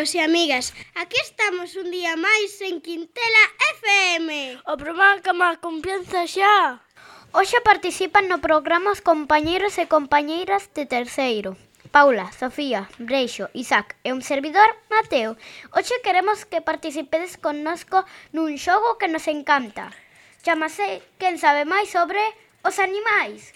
amigos e amigas, aquí estamos un día máis en Quintela FM. O programa que máis confianza xa. Hoxe participan no programa os compañeiros e compañeiras de terceiro. Paula, Sofía, Breixo, Isaac e un servidor, Mateo. Hoxe queremos que participedes connosco nun xogo que nos encanta. Chamase Quen sabe máis sobre os animais.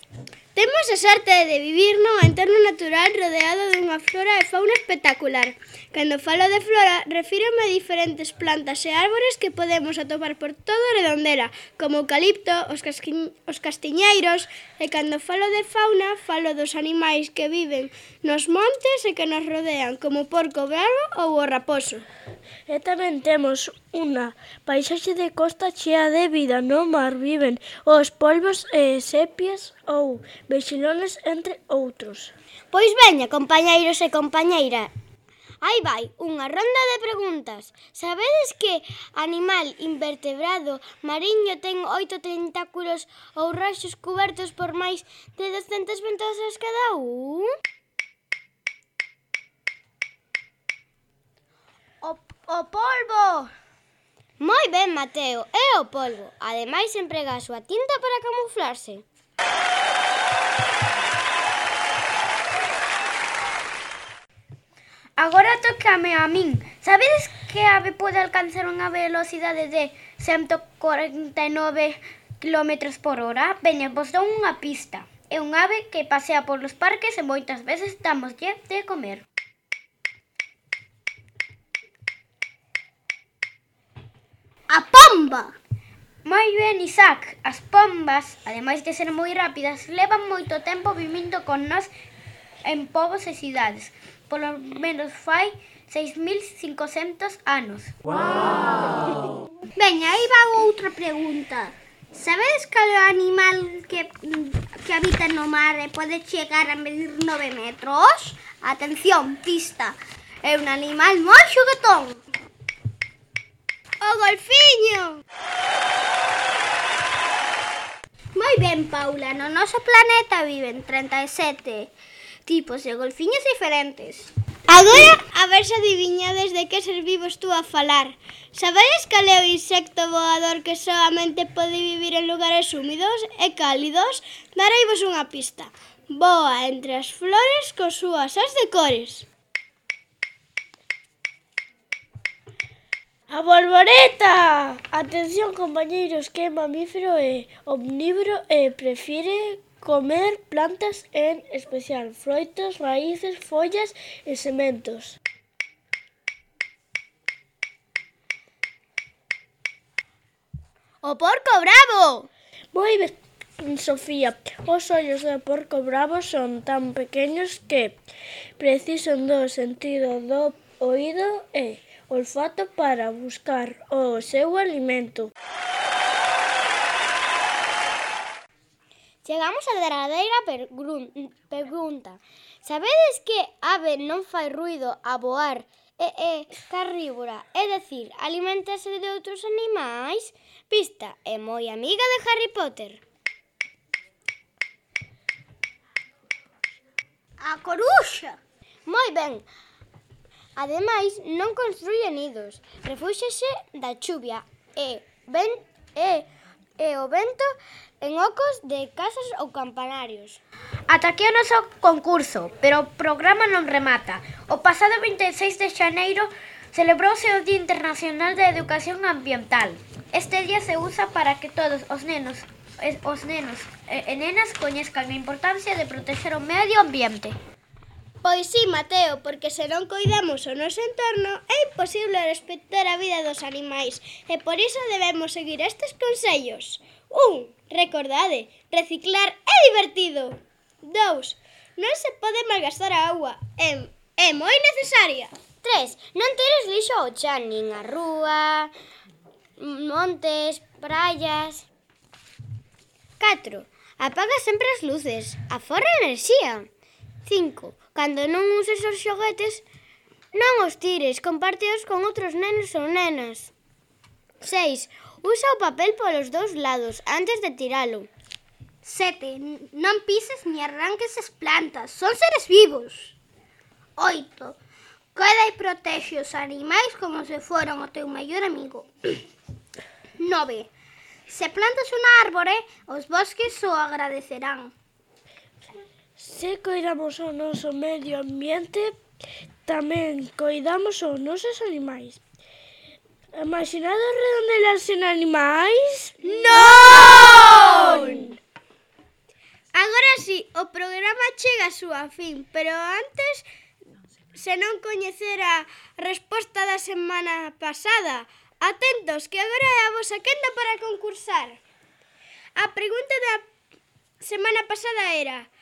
Temos a sorte de vivir nun entorno natural rodeado dunha flora e fauna espectacular. Cando falo de flora, refírome a diferentes plantas e árbores que podemos atopar por todo redondela, como o eucalipto, os, os castiñeiros, e cando falo de fauna, falo dos animais que viven nos montes e que nos rodean, como o porco bravo ou o raposo. E tamén temos unha paisaxe de costa chea de vida, no mar viven os polvos e sepias ou vexilones entre outros. Pois veña, compañeiros e compañeira, Aí vai, unha ronda de preguntas. Sabedes que animal invertebrado mariño ten oito tentáculos ou rachos cubertos por máis de 200 ventosas cada un? O, o polvo! Moi ben, Mateo, é o polvo. Ademais, emprega a súa tinta para camuflarse. Agora tocame a min. Sabedes que a ave pode alcanzar unha velocidade de 149 km por hora? Veña, vos dou unha pista. É unha ave que pasea polos parques e moitas veces damoslle de comer. a pomba. Moi ben, Isaac. As pombas, ademais de ser moi rápidas, levan moito tempo vivindo con nós en povos e cidades. Polo menos fai 6.500 anos. Wow. Veña, aí va outra pregunta. Sabedes cal é o animal que, que habita no mar e pode chegar a medir 9 metros? Atención, pista. É un animal moi xuguetón golfiño! Moi ben, Paula, no noso planeta viven 37 tipos de golfiños diferentes. Agora, a ver se adiviñades de que ser vivos tú a falar. Sabedes cal é o insecto voador que solamente pode vivir en lugares húmidos e cálidos? Dareivos unha pista. Voa entre as flores co súas as de cores. A borboleta! Atención, compañeiros, que mamífero é omnívoro eh, e prefire comer plantas en especial, froitos, raíces, follas e sementos. O porco bravo! Moi ben, Sofía. Os ollos do porco bravo son tan pequenos que precisan do sentido do oído e olfato para buscar o seu alimento. Chegamos á derradeira pergunta. Sabedes que ave non fai ruido a voar e é carnívora, é dicir, alimentase de outros animais? Pista, é moi amiga de Harry Potter. A coruxa. Moi ben. Ademais, non construye nidos, Refúxese da chuvia e, ben, e, e o vento en ocos de casas ou campanarios. Ata aquí o noso concurso, pero o programa non remata. O pasado 26 de xaneiro celebrouse o Día Internacional de Educación Ambiental. Este día se usa para que todos os nenos os nenos e nenas coñezcan a importancia de protexer o medio ambiente. Pois si, sí, Mateo, porque se non cuidamos o noso entorno é imposible respectar a vida dos animais e por iso debemos seguir estes consellos. 1. Recordade, reciclar é divertido. 2. Non se pode malgastar a auga, é, é moi necesaria. 3. Non tires lixo ao chan, nin a rúa, montes, praias. 4. Apaga sempre as luces, aforra enerxía. 5. Cando non uses os xoguetes, non os tires, compárteos con outros nenos ou nenas. 6. Usa o papel polos dous lados antes de tiralo. 7. Non pises ni arranques as plantas, son seres vivos. 8. Cuida e protexe os animais como se foran o teu maior amigo. 9. Se plantas unha árbore, os bosques o agradecerán. Se coidamos o noso medio ambiente, tamén coidamos os nosos animais. Imaginado redondelas sen animais? Non! Agora sí, o programa chega a súa fin, pero antes se non coñecera a resposta da semana pasada, atentos que agora é a vosa quenda para concursar. A pregunta da semana pasada era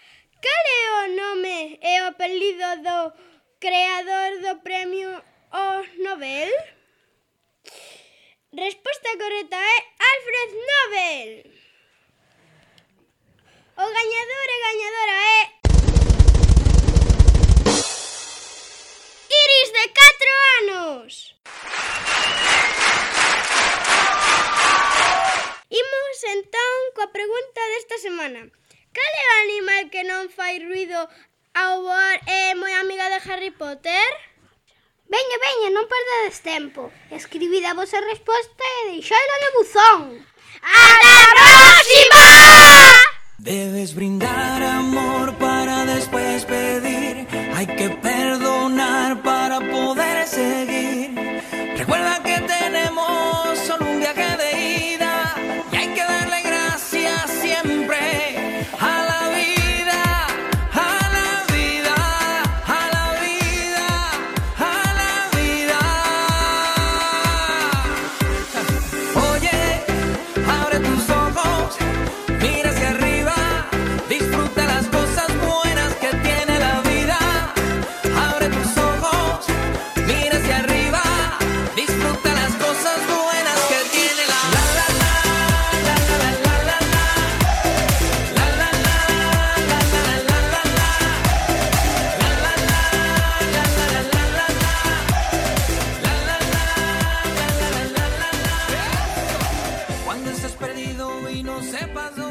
Cal é o nome e o apelido do creador do premio O Nobel? Resposta correcta é Alfred Nobel. O gañador e gañadora é Iris de 4 anos. Imos entón coa pregunta desta semana. Cal é o animal que non fai ruido ao voar e eh, é moi amiga de Harry Potter? Veña, veña, non perdades tempo. Escribid a vosa resposta e deixadla no buzón. Ata a próxima! Debes brindar amor para despois pedir. Hai que perdoar não sepas